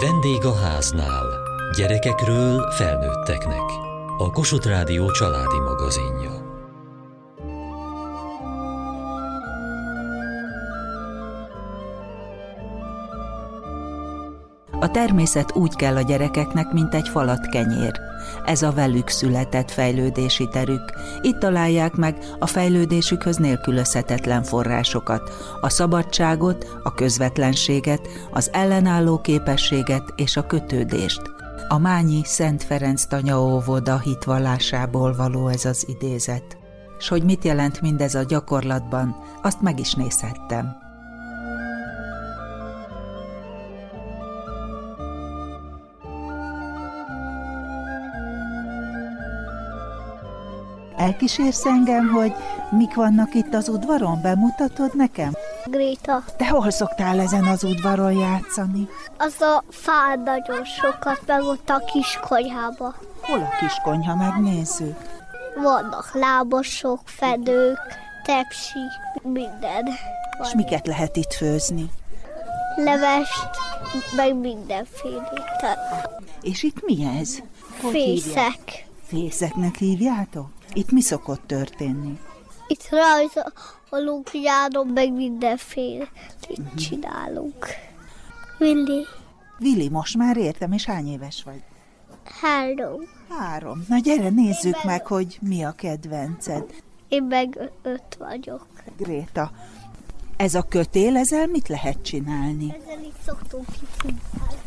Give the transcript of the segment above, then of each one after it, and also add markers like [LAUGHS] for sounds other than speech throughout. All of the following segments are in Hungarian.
Vendég a háznál. Gyerekekről felnőtteknek. A Kossuth Rádió családi magazinja. A természet úgy kell a gyerekeknek, mint egy falat kenyér. Ez a velük született fejlődési terük. Itt találják meg a fejlődésükhöz nélkülözhetetlen forrásokat, a szabadságot, a közvetlenséget, az ellenálló képességet és a kötődést. A Mányi Szent Ferenc Tanya óvoda hitvallásából való ez az idézet. S hogy mit jelent mindez a gyakorlatban, azt meg is nézhettem. Elkísérsz engem, hogy mik vannak itt az udvaron? Bemutatod nekem? Gréta. Te hol szoktál ezen az udvaron játszani? Az a fád nagyon sokat, meg ott a kis konyhába. Hol a kis konyha? Megnézzük. Vannak lábosok, fedők, tepsi, minden. És miket lehet itt főzni? Levest, meg mindenféle. És itt mi ez? Hogy hívják? Fészek. Fészeknek hívjátok? Itt mi szokott történni? Itt rajzolunk járon, meg mindenféle. Itt csinálunk. Willi. Vili, most már értem, és hány éves vagy? Három. Három. Na gyere, nézzük meg, hogy mi a kedvenced. Én meg öt vagyok. Gréta, ez a kötél, ezzel mit lehet csinálni? Ezzel így szoktunk kicsinálni.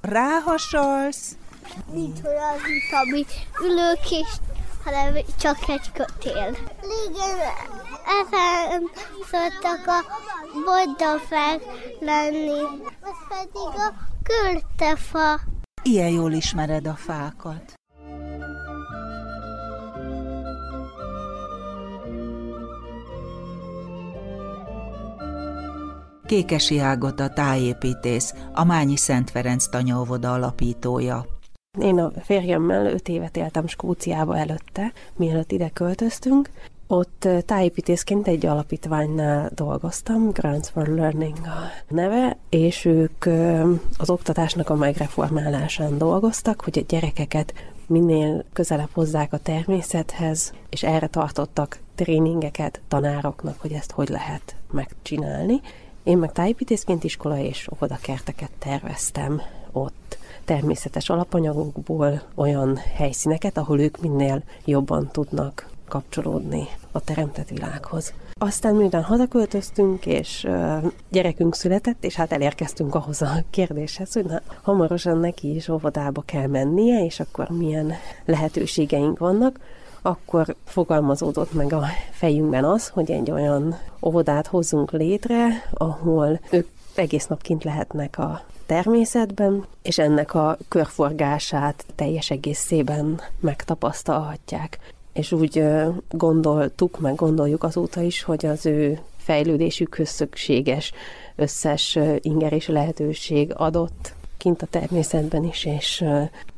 Ráhasalsz, Nincs olyan, mint ami ülők is, hanem csak egy kötél. Igen, ezen szoktak a boldafák lenni. Ez pedig a kürtefa. ilyen jól ismered a fákat. Kékesi Ágota tájépítész, a Mányi Szent Ferenc tanyaóvoda alapítója. Én a férjemmel öt évet éltem Skóciába előtte, mielőtt ide költöztünk. Ott tájépítészként egy alapítványnál dolgoztam, Grants for Learning a neve, és ők az oktatásnak a megreformálásán dolgoztak, hogy a gyerekeket minél közelebb hozzák a természethez, és erre tartottak tréningeket tanároknak, hogy ezt hogy lehet megcsinálni. Én meg tájépítészként iskola és óvodakerteket terveztem ott természetes alapanyagokból olyan helyszíneket, ahol ők minél jobban tudnak kapcsolódni a teremtett világhoz. Aztán miután hazaköltöztünk, és gyerekünk született, és hát elérkeztünk ahhoz a kérdéshez, hogy na, hamarosan neki is óvodába kell mennie, és akkor milyen lehetőségeink vannak, akkor fogalmazódott meg a fejünkben az, hogy egy olyan óvodát hozzunk létre, ahol ők egész nap kint lehetnek a természetben, és ennek a körforgását teljes egészében megtapasztalhatják. És úgy gondoltuk, meg gondoljuk azóta is, hogy az ő fejlődésükhöz szükséges összes inger és lehetőség adott kint a természetben is, és,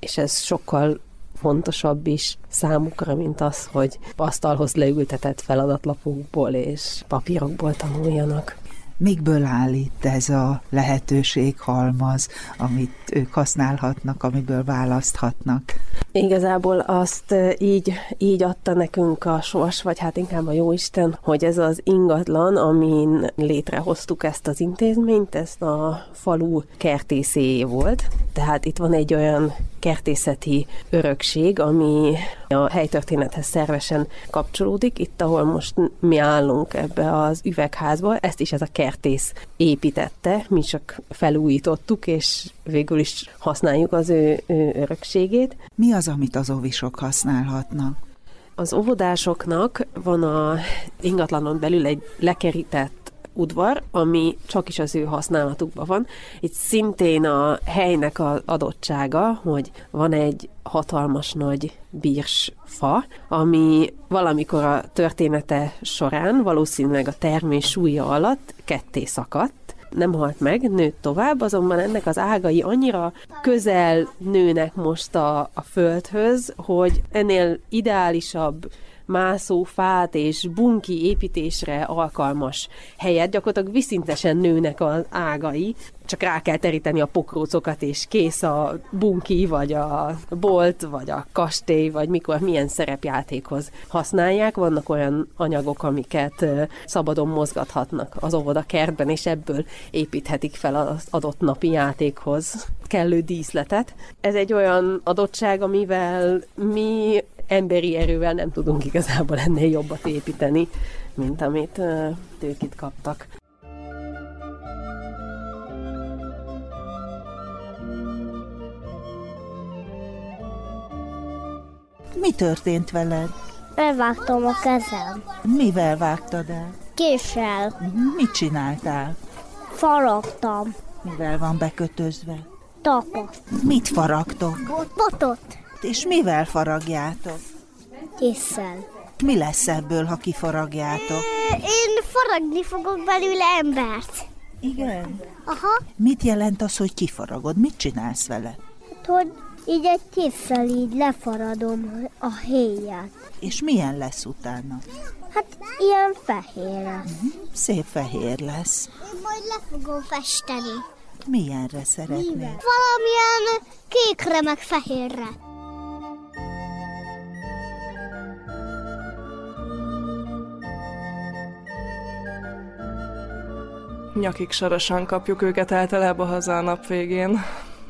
és ez sokkal fontosabb is számukra, mint az, hogy asztalhoz leültetett feladatlapokból és papírokból tanuljanak. Mikből áll itt ez a lehetőséghalmaz, amit ők használhatnak, amiből választhatnak? Igazából azt ö, így, így adta nekünk a sors, vagy hát inkább a jóisten, hogy ez az ingatlan, amin létrehoztuk ezt az intézményt, ez a falu kertészéjé volt. Tehát itt van egy olyan kertészeti örökség, ami a helytörténethez szervesen kapcsolódik. Itt, ahol most mi állunk ebbe az üvegházba, ezt is ez a kertész építette, mi csak felújítottuk, és végül is használjuk az ő, ő örökségét. Mi az, amit az ovisok használhatnak? Az óvodásoknak van a ingatlanon belül egy lekerített udvar, ami csak is az ő használatukban van. Itt szintén a helynek az adottsága, hogy van egy hatalmas nagy bírs fa, ami valamikor a története során, valószínűleg a termés súlya alatt ketté szakadt, nem halt meg, nőtt tovább, azonban ennek az ágai annyira közel nőnek most a, a földhöz, hogy ennél ideálisabb mászófát és bunki építésre alkalmas helyet, gyakorlatilag viszintesen nőnek az ágai, csak rá kell teríteni a pokrócokat, és kész a bunki, vagy a bolt, vagy a kastély, vagy mikor, milyen szerepjátékhoz használják. Vannak olyan anyagok, amiket szabadon mozgathatnak az óvoda kertben, és ebből építhetik fel az adott napi játékhoz kellő díszletet. Ez egy olyan adottság, amivel mi emberi erővel nem tudunk igazából ennél jobbat építeni, mint amit ők itt kaptak. Mi történt veled? Elvágtam a kezem. Mivel vágtad el? Késsel. Mit csináltál? Faragtam. Mivel van bekötözve? Tapat. Mit faragtok? Botot. És mivel faragjátok? Késszel. Mi lesz ebből, ha kifaragjátok? Én faragni fogok belőle embert. Igen. Aha. Mit jelent az, hogy kifaragod? Mit csinálsz vele? Hát, hogy így egy késszel így lefaradom a héját. És milyen lesz utána? Hát ilyen fehér lesz. Szép fehér lesz. Én majd le fogom festeni. Milyenre szeretnél? Valamilyen kékre meg fehérre. Nyakig sorosan kapjuk őket általában haza a nap végén,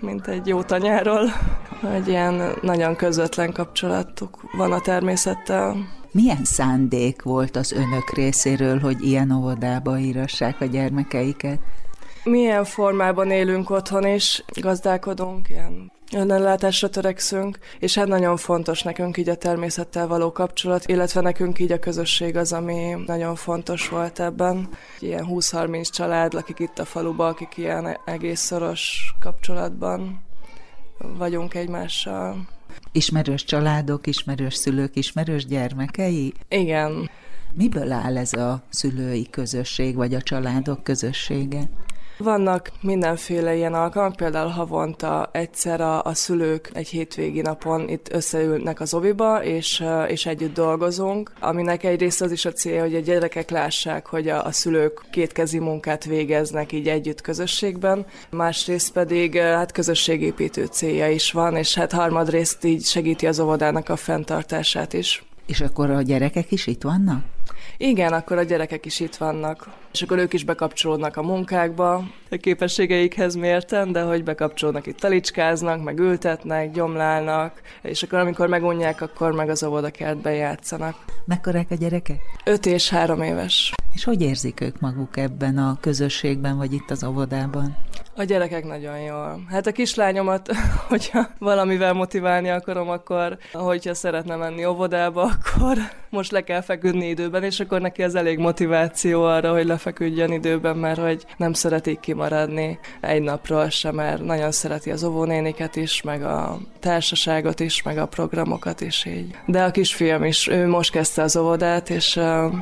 mint egy jó tanyáról. Egy ilyen nagyon közvetlen kapcsolatuk van a természettel. Milyen szándék volt az önök részéről, hogy ilyen óvodába írassák a gyermekeiket? Milyen formában élünk otthon is, gazdálkodunk, ilyen önellátásra törekszünk, és hát nagyon fontos nekünk így a természettel való kapcsolat, illetve nekünk így a közösség az, ami nagyon fontos volt ebben. Ilyen 20-30 család lakik itt a faluban, akik ilyen egész szoros kapcsolatban vagyunk egymással. Ismerős családok, ismerős szülők, ismerős gyermekei? Igen. Miből áll ez a szülői közösség, vagy a családok közössége? Vannak mindenféle ilyen alkalmak, például havonta egyszer a, a szülők egy hétvégi napon itt összeülnek az oviba, és, és együtt dolgozunk, aminek egyrészt az is a célja, hogy a gyerekek lássák, hogy a, a szülők kétkezi munkát végeznek így együtt közösségben, másrészt pedig hát közösségépítő célja is van, és hát harmadrészt így segíti az óvodának a fenntartását is. És akkor a gyerekek is itt vannak? Igen, akkor a gyerekek is itt vannak. És akkor ők is bekapcsolódnak a munkákba, a képességeikhez mérten, de hogy bekapcsolódnak itt talicskáznak, meg ültetnek, gyomlálnak, és akkor amikor megunják, akkor meg az óvodakertben játszanak. Mekkorák a gyerekek? Öt és három éves. És hogy érzik ők maguk ebben a közösségben, vagy itt az óvodában? A gyerekek nagyon jól. Hát a kislányomat, [LAUGHS] hogyha valamivel motiválni akarom, akkor hogyha szeretne menni óvodába, akkor most le kell feküdni időben, és akkor neki az elég motiváció arra, hogy lefeküdjön időben, mert hogy nem szeretik kimaradni egy napról sem, mert nagyon szereti az óvónéniket is, meg a társaságot is, meg a programokat is így. De a kisfiam is, ő most kezdte az óvodát, és,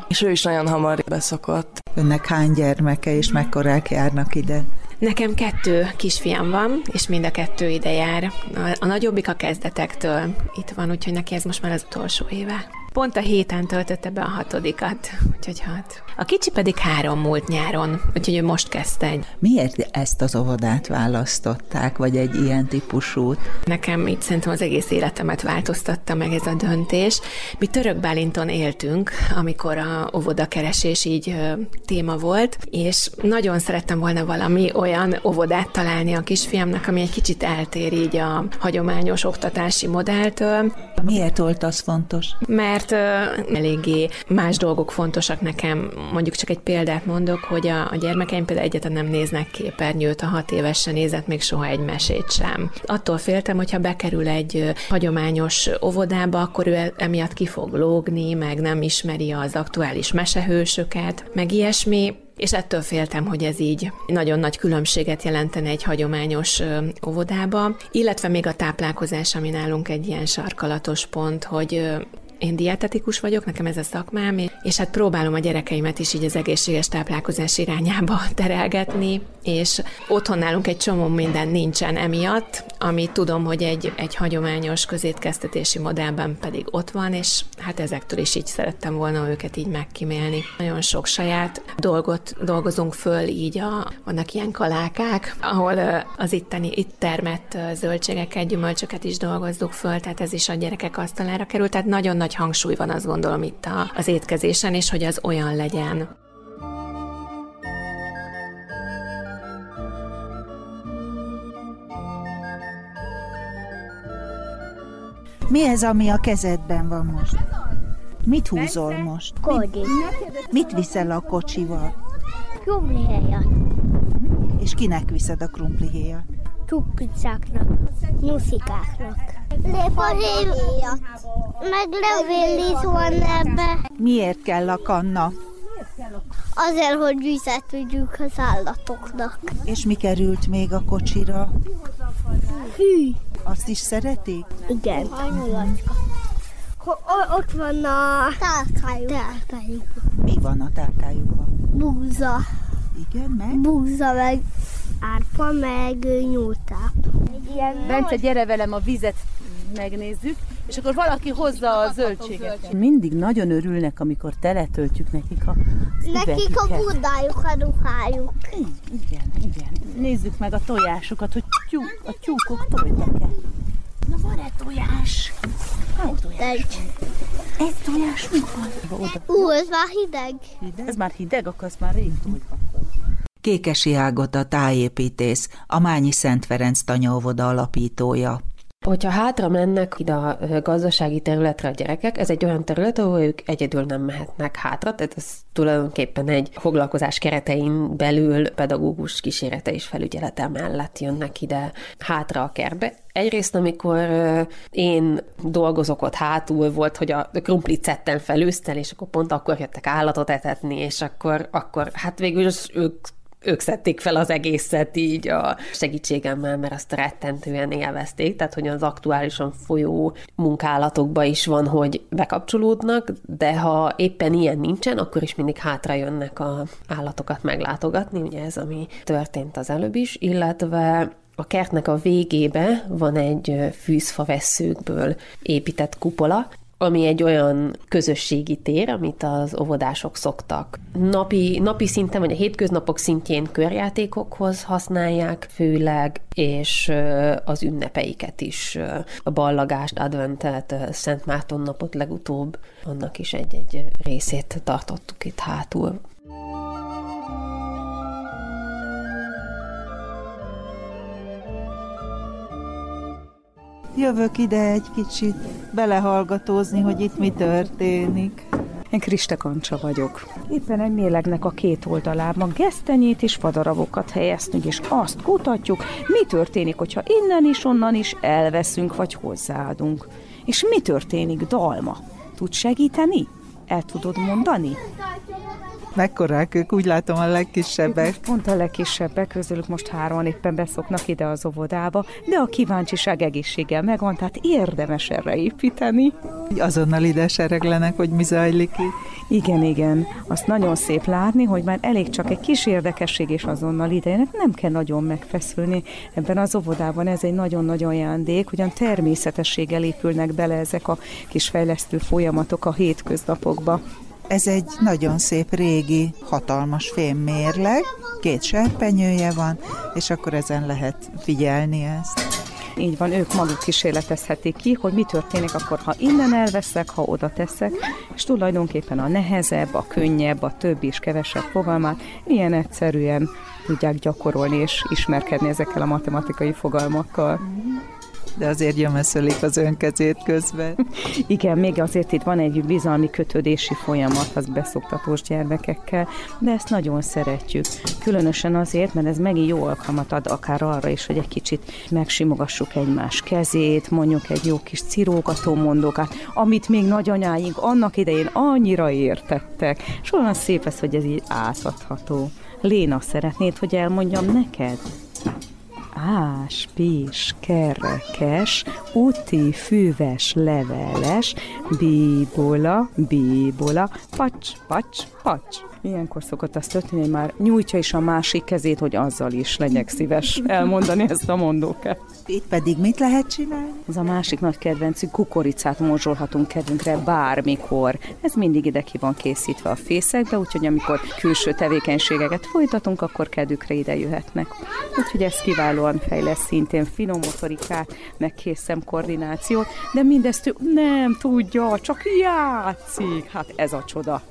és ő is nagyon hamar beszokott. Önnek hány gyermeke és mekkorák járnak ide? Nekem kettő kisfiam van, és mind a kettő ide jár. A, a nagyobbik a kezdetektől itt van, úgyhogy neki ez most már az utolsó éve. Pont a héten töltötte be a hatodikat, úgyhogy hat. A kicsi pedig három múlt nyáron, úgyhogy ő most kezdte egy. Miért ezt az óvodát választották, vagy egy ilyen típusút? Nekem itt szerintem az egész életemet változtatta meg ez a döntés. Mi Török Bálinton éltünk, amikor a óvodakeresés így ö, téma volt, és nagyon szerettem volna valami olyan óvodát találni a kisfiamnak, ami egy kicsit eltér így a hagyományos oktatási modelltől. Miért volt az fontos? Mert ö, eléggé más dolgok fontosak nekem. Mondjuk csak egy példát mondok, hogy a, a gyermekeim például egyáltalán nem néznek képernyőt, a hat évesen nézett még soha egy mesét sem. Attól féltem, hogyha bekerül egy hagyományos óvodába, akkor ő emiatt ki fog lógni, meg nem ismeri az aktuális mesehősöket, meg ilyesmi. És ettől féltem, hogy ez így nagyon nagy különbséget jelentene egy hagyományos óvodába, illetve még a táplálkozás, ami nálunk egy ilyen sarkalatos pont, hogy én dietetikus vagyok, nekem ez a szakmám, és hát próbálom a gyerekeimet is így az egészséges táplálkozás irányába [LAUGHS] terelgetni, és otthon nálunk egy csomó minden nincsen emiatt, ami tudom, hogy egy, egy hagyományos közétkeztetési modellben pedig ott van, és hát ezektől is így szerettem volna őket így megkímélni. Nagyon sok saját dolgot dolgozunk föl, így a, vannak ilyen kalákák, ahol az itteni, itt termett zöldségeket, gyümölcsöket is dolgozzuk föl, tehát ez is a gyerekek asztalára került, tehát nagyon nagy hangsúly van azt gondolom itt a, az étkezésen, és hogy az olyan legyen. Mi ez, ami a kezedben van most? Mit húzol most? Kodi. Mit viszel a kocsival? Krumlihéjat. És kinek viszed a krumplihéjat? Csukpicáknak. Nyuszikáknak. Léfahéjat. Meg levélis van ebbe. Miért kell a kanna? Azért, hogy vizet vigyünk az állatoknak. És mi került még a kocsira? Hű. Azt is szeretik? Igen. Ott van a tálkájuk. tálkájuk. Mi van a tálkájukban? Búza. Igen, meg? Búza, meg árpa, meg nyúltáp. Bence, gyere velem a vizet megnézzük, és akkor valaki hozza a zöldséget. Mindig nagyon örülnek, amikor teletöltjük nekik a Nekik a budájuk, a ruhájuk. Igen, igen. Nézzük meg a tojásokat, hogy tyúk, a tyúkok tojtak-e. Na van-e tojás? Tojás? Egy. Egy tojás mi van? Ú, ez már hideg. Ez már hideg, akkor az már rég tojtak. Kékesi Ágota tájépítész, a Mányi Szent Ferenc tanyaóvoda alapítója. Hogyha hátra mennek ide a gazdasági területre a gyerekek, ez egy olyan terület, ahol ők egyedül nem mehetnek hátra, tehát ez tulajdonképpen egy foglalkozás keretein belül pedagógus kísérete és felügyelete mellett jönnek ide hátra a kertbe. Egyrészt, amikor én dolgozok ott hátul, volt, hogy a krumplit felőztel, és akkor pont akkor jöttek állatot etetni, és akkor, akkor hát végül ők ők szedték fel az egészet így a segítségemmel, mert azt rettentően élvezték, tehát hogy az aktuálisan folyó munkálatokba is van, hogy bekapcsolódnak, de ha éppen ilyen nincsen, akkor is mindig hátra jönnek a állatokat meglátogatni, ugye ez, ami történt az előbb is, illetve a kertnek a végébe van egy fűzfa vesszőkből épített kupola, ami egy olyan közösségi tér, amit az óvodások szoktak napi, napi szinten, vagy a hétköznapok szintjén körjátékokhoz használják főleg, és az ünnepeiket is, a ballagást, adventet, Szent Márton napot legutóbb, annak is egy-egy részét tartottuk itt hátul. Jövök ide egy kicsit belehallgatózni, hogy itt mi történik. Én Krista Kancsa vagyok. Éppen egy mélegnek a két oldalában gesztenyét és fadarabokat helyeztünk, és azt kutatjuk, mi történik, hogyha innen is, onnan is elveszünk, vagy hozzáadunk. És mi történik, Dalma? Tud segíteni? El tudod mondani? Mekkorák ők? Úgy látom a legkisebbek. Ők pont a legkisebbek, közülük most hárman éppen beszoknak ide az óvodába, de a kíváncsiság egészséggel megvan, tehát érdemes erre építeni. Azonnal ide sereglenek, hogy mi zajlik itt. Igen, igen. Azt nagyon szép látni, hogy már elég csak egy kis érdekesség, és azonnal idejönnek. Nem kell nagyon megfeszülni. Ebben az óvodában ez egy nagyon-nagyon ajándék, hogyan természetességgel épülnek bele ezek a kis fejlesztő folyamatok a hétköznapokba. Ez egy nagyon szép régi, hatalmas fémmérleg, két serpenyője van, és akkor ezen lehet figyelni ezt. Így van, ők maguk kísérletezhetik ki, hogy mi történik akkor, ha innen elveszek, ha oda teszek, és tulajdonképpen a nehezebb, a könnyebb, a több és kevesebb fogalmát ilyen egyszerűen tudják gyakorolni és ismerkedni ezekkel a matematikai fogalmakkal de azért gyömeszölik az önkezét közben. [LAUGHS] Igen, még azért itt van egy bizalmi kötődési folyamat az beszoktatós gyermekekkel, de ezt nagyon szeretjük. Különösen azért, mert ez megint jó alkalmat ad akár arra is, hogy egy kicsit megsimogassuk egymás kezét, mondjuk egy jó kis cirógató mondókát, amit még nagyanyáink annak idején annyira értettek. És olyan szép ez, hogy ez így átadható. Léna, szeretnéd, hogy elmondjam neked? Ás, pis, kerekes, uti, füves, leveles, bíbola, bíbola, pacs, pacs, pacs. Ilyenkor szokott azt történni, hogy már nyújtja is a másik kezét, hogy azzal is legyek szíves elmondani ezt a mondókat. Itt pedig mit lehet csinálni? Ez a másik nagy kedvencünk, kukoricát morzsolhatunk kedvünkre bármikor. Ez mindig ide ki van készítve a fészekbe, úgyhogy amikor külső tevékenységeket folytatunk, akkor kedvükre ide jöhetnek. Úgyhogy ez kiválóan fejlesz szintén finom motorikát, meg készem koordinációt, de mindezt ő nem tudja, csak játszik. Hát ez a csoda.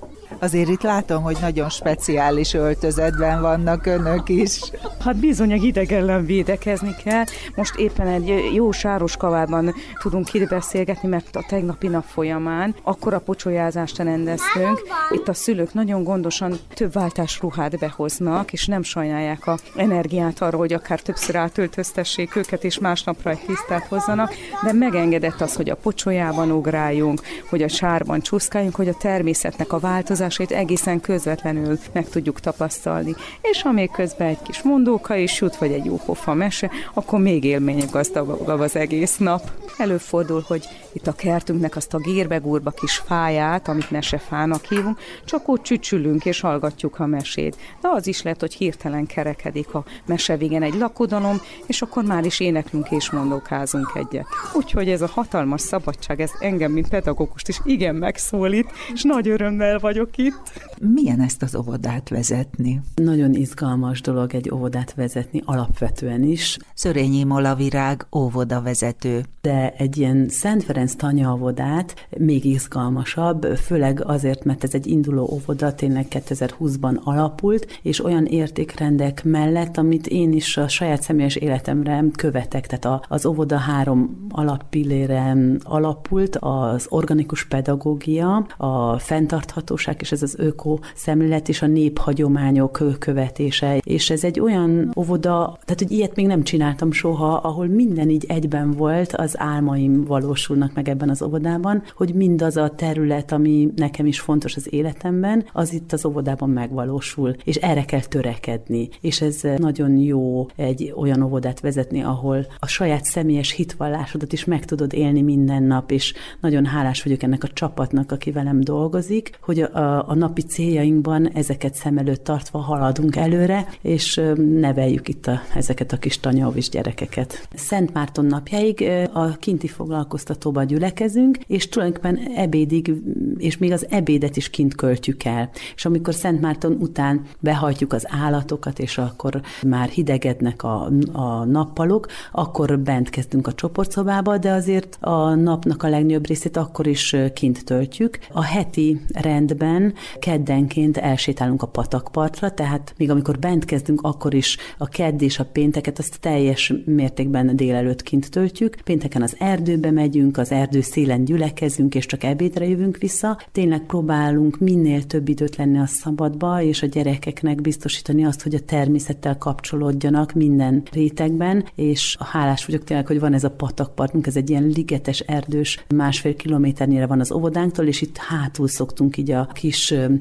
Azért itt látom, hogy nagyon speciális öltözetben vannak önök is. Hát bizony, a hideg ellen védekezni kell. Most éppen egy jó sáros kavában tudunk itt beszélgetni, mert a tegnapi nap folyamán akkor a pocsolyázást rendeztünk. Itt a szülők nagyon gondosan több váltás ruhát behoznak, és nem sajnálják a energiát arra, hogy akár többször átöltöztessék őket, és másnapra egy tisztát hozzanak, de megengedett az, hogy a pocsolyában ugráljunk, hogy a sárban csúszkáljunk, hogy a természetnek a változásait egészen közvetlenül meg tudjuk tapasztalni. És ha még közben egy kis mondóka is jut, vagy egy jó pofa mese, akkor még élmények gazdagabb az egész nap. Előfordul, hogy itt a kertünknek azt a gérbegúrba kis fáját, amit mesefának hívunk, csak ott csücsülünk és hallgatjuk a mesét. De az is lehet, hogy hirtelen kerekedik a mese végén egy lakodalom, és akkor már is éneklünk és mondókázunk egyet. Úgyhogy ez a hatalmas szabadság, ez engem, mint pedagógust is igen megszólít, és nagy örömmel vagyok itt. Milyen ezt az óvodát vezetni? Nagyon izgalmas dolog egy óvodát vezetni, alapvetően is. Szörényi Molavirág óvoda vezető. De egy ilyen Szent Ferenc tanyaóvodát még izgalmasabb, főleg azért, mert ez egy induló óvoda, tényleg 2020-ban alapult, és olyan értékrendek mellett, amit én is a saját személyes életemre követek, tehát az óvoda három alappillére alapult, az organikus pedagógia, a fenntarthatóság és ez az öko szemlélet és a néphagyományok követése. És ez egy olyan óvoda, tehát hogy ilyet még nem csináltam soha, ahol minden így egyben volt, az álmaim valósulnak meg ebben az óvodában, hogy mindaz a terület, ami nekem is fontos az életemben, az itt az óvodában megvalósul, és erre kell törekedni. És ez nagyon jó egy olyan óvodát vezetni, ahol a saját személyes hitvallásodat is meg tudod élni minden nap, és nagyon hálás vagyok ennek a csapatnak, aki velem dolgozik, hogy a, a napi céljainkban ezeket szem előtt tartva haladunk előre, és neveljük itt a, ezeket a kis tanyaovis gyerekeket. Szent Márton napjáig a kinti foglalkoztatóban gyülekezünk, és tulajdonképpen ebédig, és még az ebédet is kint költjük el. És amikor Szent Márton után behajtjuk az állatokat, és akkor már hidegednek a, a nappalok, akkor bent kezdünk a csoportszobába, de azért a napnak a legnagyobb részét akkor is kint töltjük. A heti rendben keddenként elsétálunk a patakpartra, tehát még amikor bent kezdünk, akkor is a kedd és a pénteket azt teljes mértékben délelőtt kint töltjük. Pénteken az erdőbe megyünk, az erdő szélen gyülekezünk, és csak ebédre jövünk vissza. Tényleg próbálunk minél több időt lenni a szabadba, és a gyerekeknek biztosítani azt, hogy a természettel kapcsolódjanak minden rétegben, és a hálás vagyok tényleg, hogy van ez a patakpartunk, ez egy ilyen ligetes erdős, másfél kilométernyire van az óvodánktól, és itt hátul szoktunk így a kis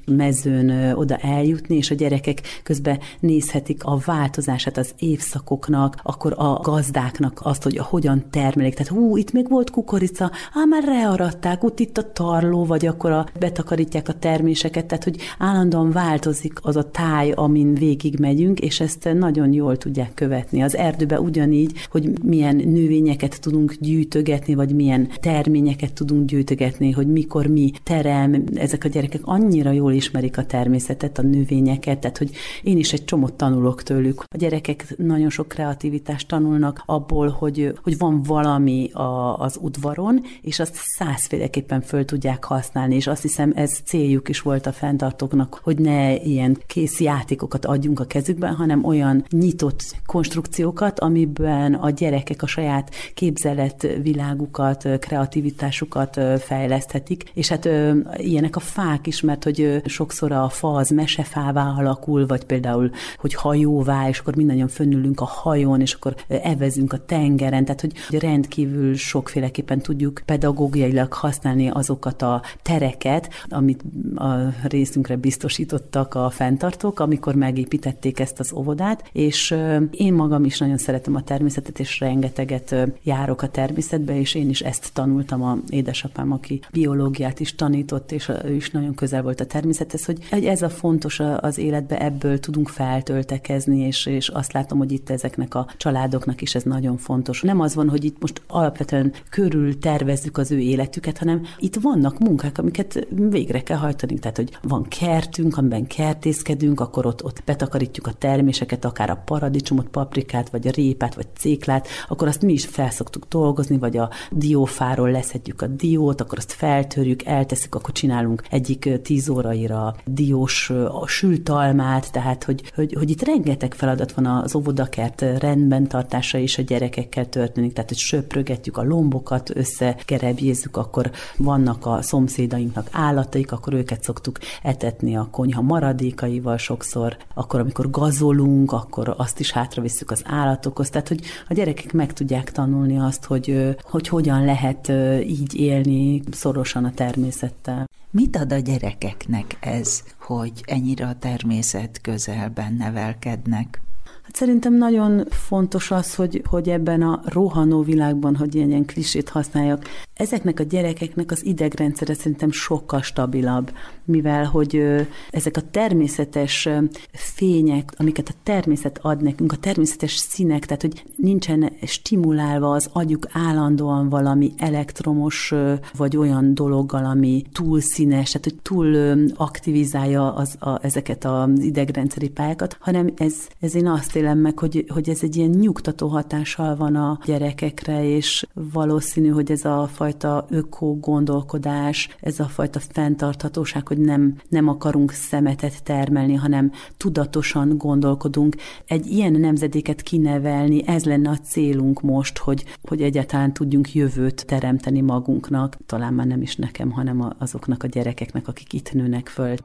mezőn oda eljutni, és a gyerekek közben nézhetik a változását az évszakoknak, akkor a gazdáknak azt, hogy hogyan termelik. Tehát hú, itt még volt kukorica, á, már rearatták, ott itt a tarló, vagy akkor a, betakarítják a terméseket, tehát hogy állandóan változik az a táj, amin végig megyünk, és ezt nagyon jól tudják követni. Az erdőbe ugyanígy, hogy milyen növényeket tudunk gyűjtögetni, vagy milyen terményeket tudunk gyűjtögetni, hogy mikor mi terem, ezek a gyerekek annyira jól ismerik a természetet, a növényeket, tehát hogy én is egy csomót tanulok tőlük. A gyerekek nagyon sok kreativitást tanulnak abból, hogy, hogy van valami a, az udvaron, és azt százféleképpen föl tudják használni, és azt hiszem ez céljuk is volt a fenntartóknak, hogy ne ilyen kész játékokat adjunk a kezükben, hanem olyan nyitott konstrukciókat, amiben a gyerekek a saját képzelet világukat, kreativitásukat fejleszthetik, és hát ilyenek a fák is, mert hogy sokszor a fa az mesefává alakul, vagy például, hogy hajóvá, és akkor mindannyian fönnülünk a hajón, és akkor evezünk a tengeren, tehát hogy rendkívül sokféleképpen tudjuk pedagógiailag használni azokat a tereket, amit a részünkre biztosítottak a fenntartók, amikor megépítették ezt az óvodát, és én magam is nagyon szeretem a természetet, és rengeteget járok a természetbe, és én is ezt tanultam. A édesapám, aki biológiát is tanított, és ő is nagyon közel közel volt a természethez, hogy, hogy ez a fontos az életbe, ebből tudunk feltöltekezni, és, és azt látom, hogy itt ezeknek a családoknak is ez nagyon fontos. Nem az van, hogy itt most alapvetően körül tervezzük az ő életüket, hanem itt vannak munkák, amiket végre kell hajtani. Tehát, hogy van kertünk, amiben kertészkedünk, akkor ott, ott betakarítjuk a terméseket, akár a paradicsomot, paprikát, vagy a répát, vagy céklát, akkor azt mi is felszoktuk dolgozni, vagy a diófáról leszedjük a diót, akkor azt feltörjük, elteszük, akkor csinálunk egyik tíz óraira diós a sültalmát, tehát hogy, hogy, hogy itt rengeteg feladat van az óvodakert rendben tartása is a gyerekekkel történik, tehát hogy söprögetjük a lombokat, összegerebjézzük, akkor vannak a szomszédainknak állataik, akkor őket szoktuk etetni a konyha maradékaival sokszor, akkor amikor gazolunk, akkor azt is hátravisszük az állatokhoz, tehát hogy a gyerekek meg tudják tanulni azt, hogy, hogy hogyan lehet így élni szorosan a természettel. Mit ad a gyerekeknek ez, hogy ennyire a természet közelben nevelkednek? Hát szerintem nagyon fontos az, hogy, hogy ebben a rohanó világban, hogy ilyen, ilyen klisét használjak, ezeknek a gyerekeknek az idegrendszere szerintem sokkal stabilabb, mivel hogy ezek a természetes fények, amiket a természet ad nekünk, a természetes színek, tehát hogy nincsen stimulálva az agyuk állandóan valami elektromos vagy olyan dologgal, ami túl színes, tehát hogy túl aktivizálja az, a, ezeket az idegrendszeri pályákat, hanem ez, ez én azt élem meg, hogy, hogy ez egy ilyen nyugtató hatással van a gyerekekre, és valószínű, hogy ez a fajta öko gondolkodás, ez a fajta fenntarthatóság, hogy nem, nem akarunk szemetet termelni, hanem tudatosan gondolkodunk. Egy ilyen nemzedéket kinevelni, ez lenne a célunk most, hogy, hogy egyáltalán tudjunk jövőt teremteni magunknak, talán már nem is nekem, hanem azoknak a gyerekeknek, akik itt nőnek föl.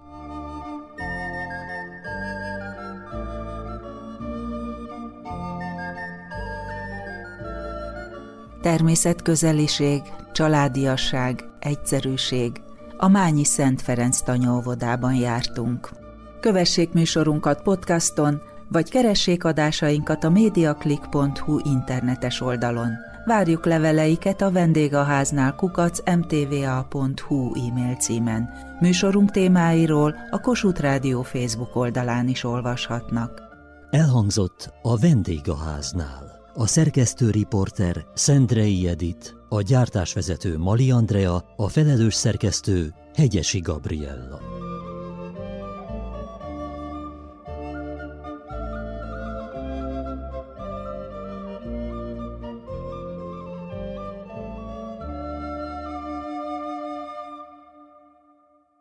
természetközeliség, családiasság, egyszerűség. A Mányi Szent Ferenc tanyóvodában jártunk. Kövessék műsorunkat podcaston, vagy keressék adásainkat a mediaclick.hu internetes oldalon. Várjuk leveleiket a vendégháznál kukac mtva.hu e-mail címen. Műsorunk témáiról a Kossuth Rádió Facebook oldalán is olvashatnak. Elhangzott a vendégháznál. A szerkesztő riporter Szendrei Edit, a gyártásvezető Mali Andrea, a felelős szerkesztő Hegyesi Gabriella.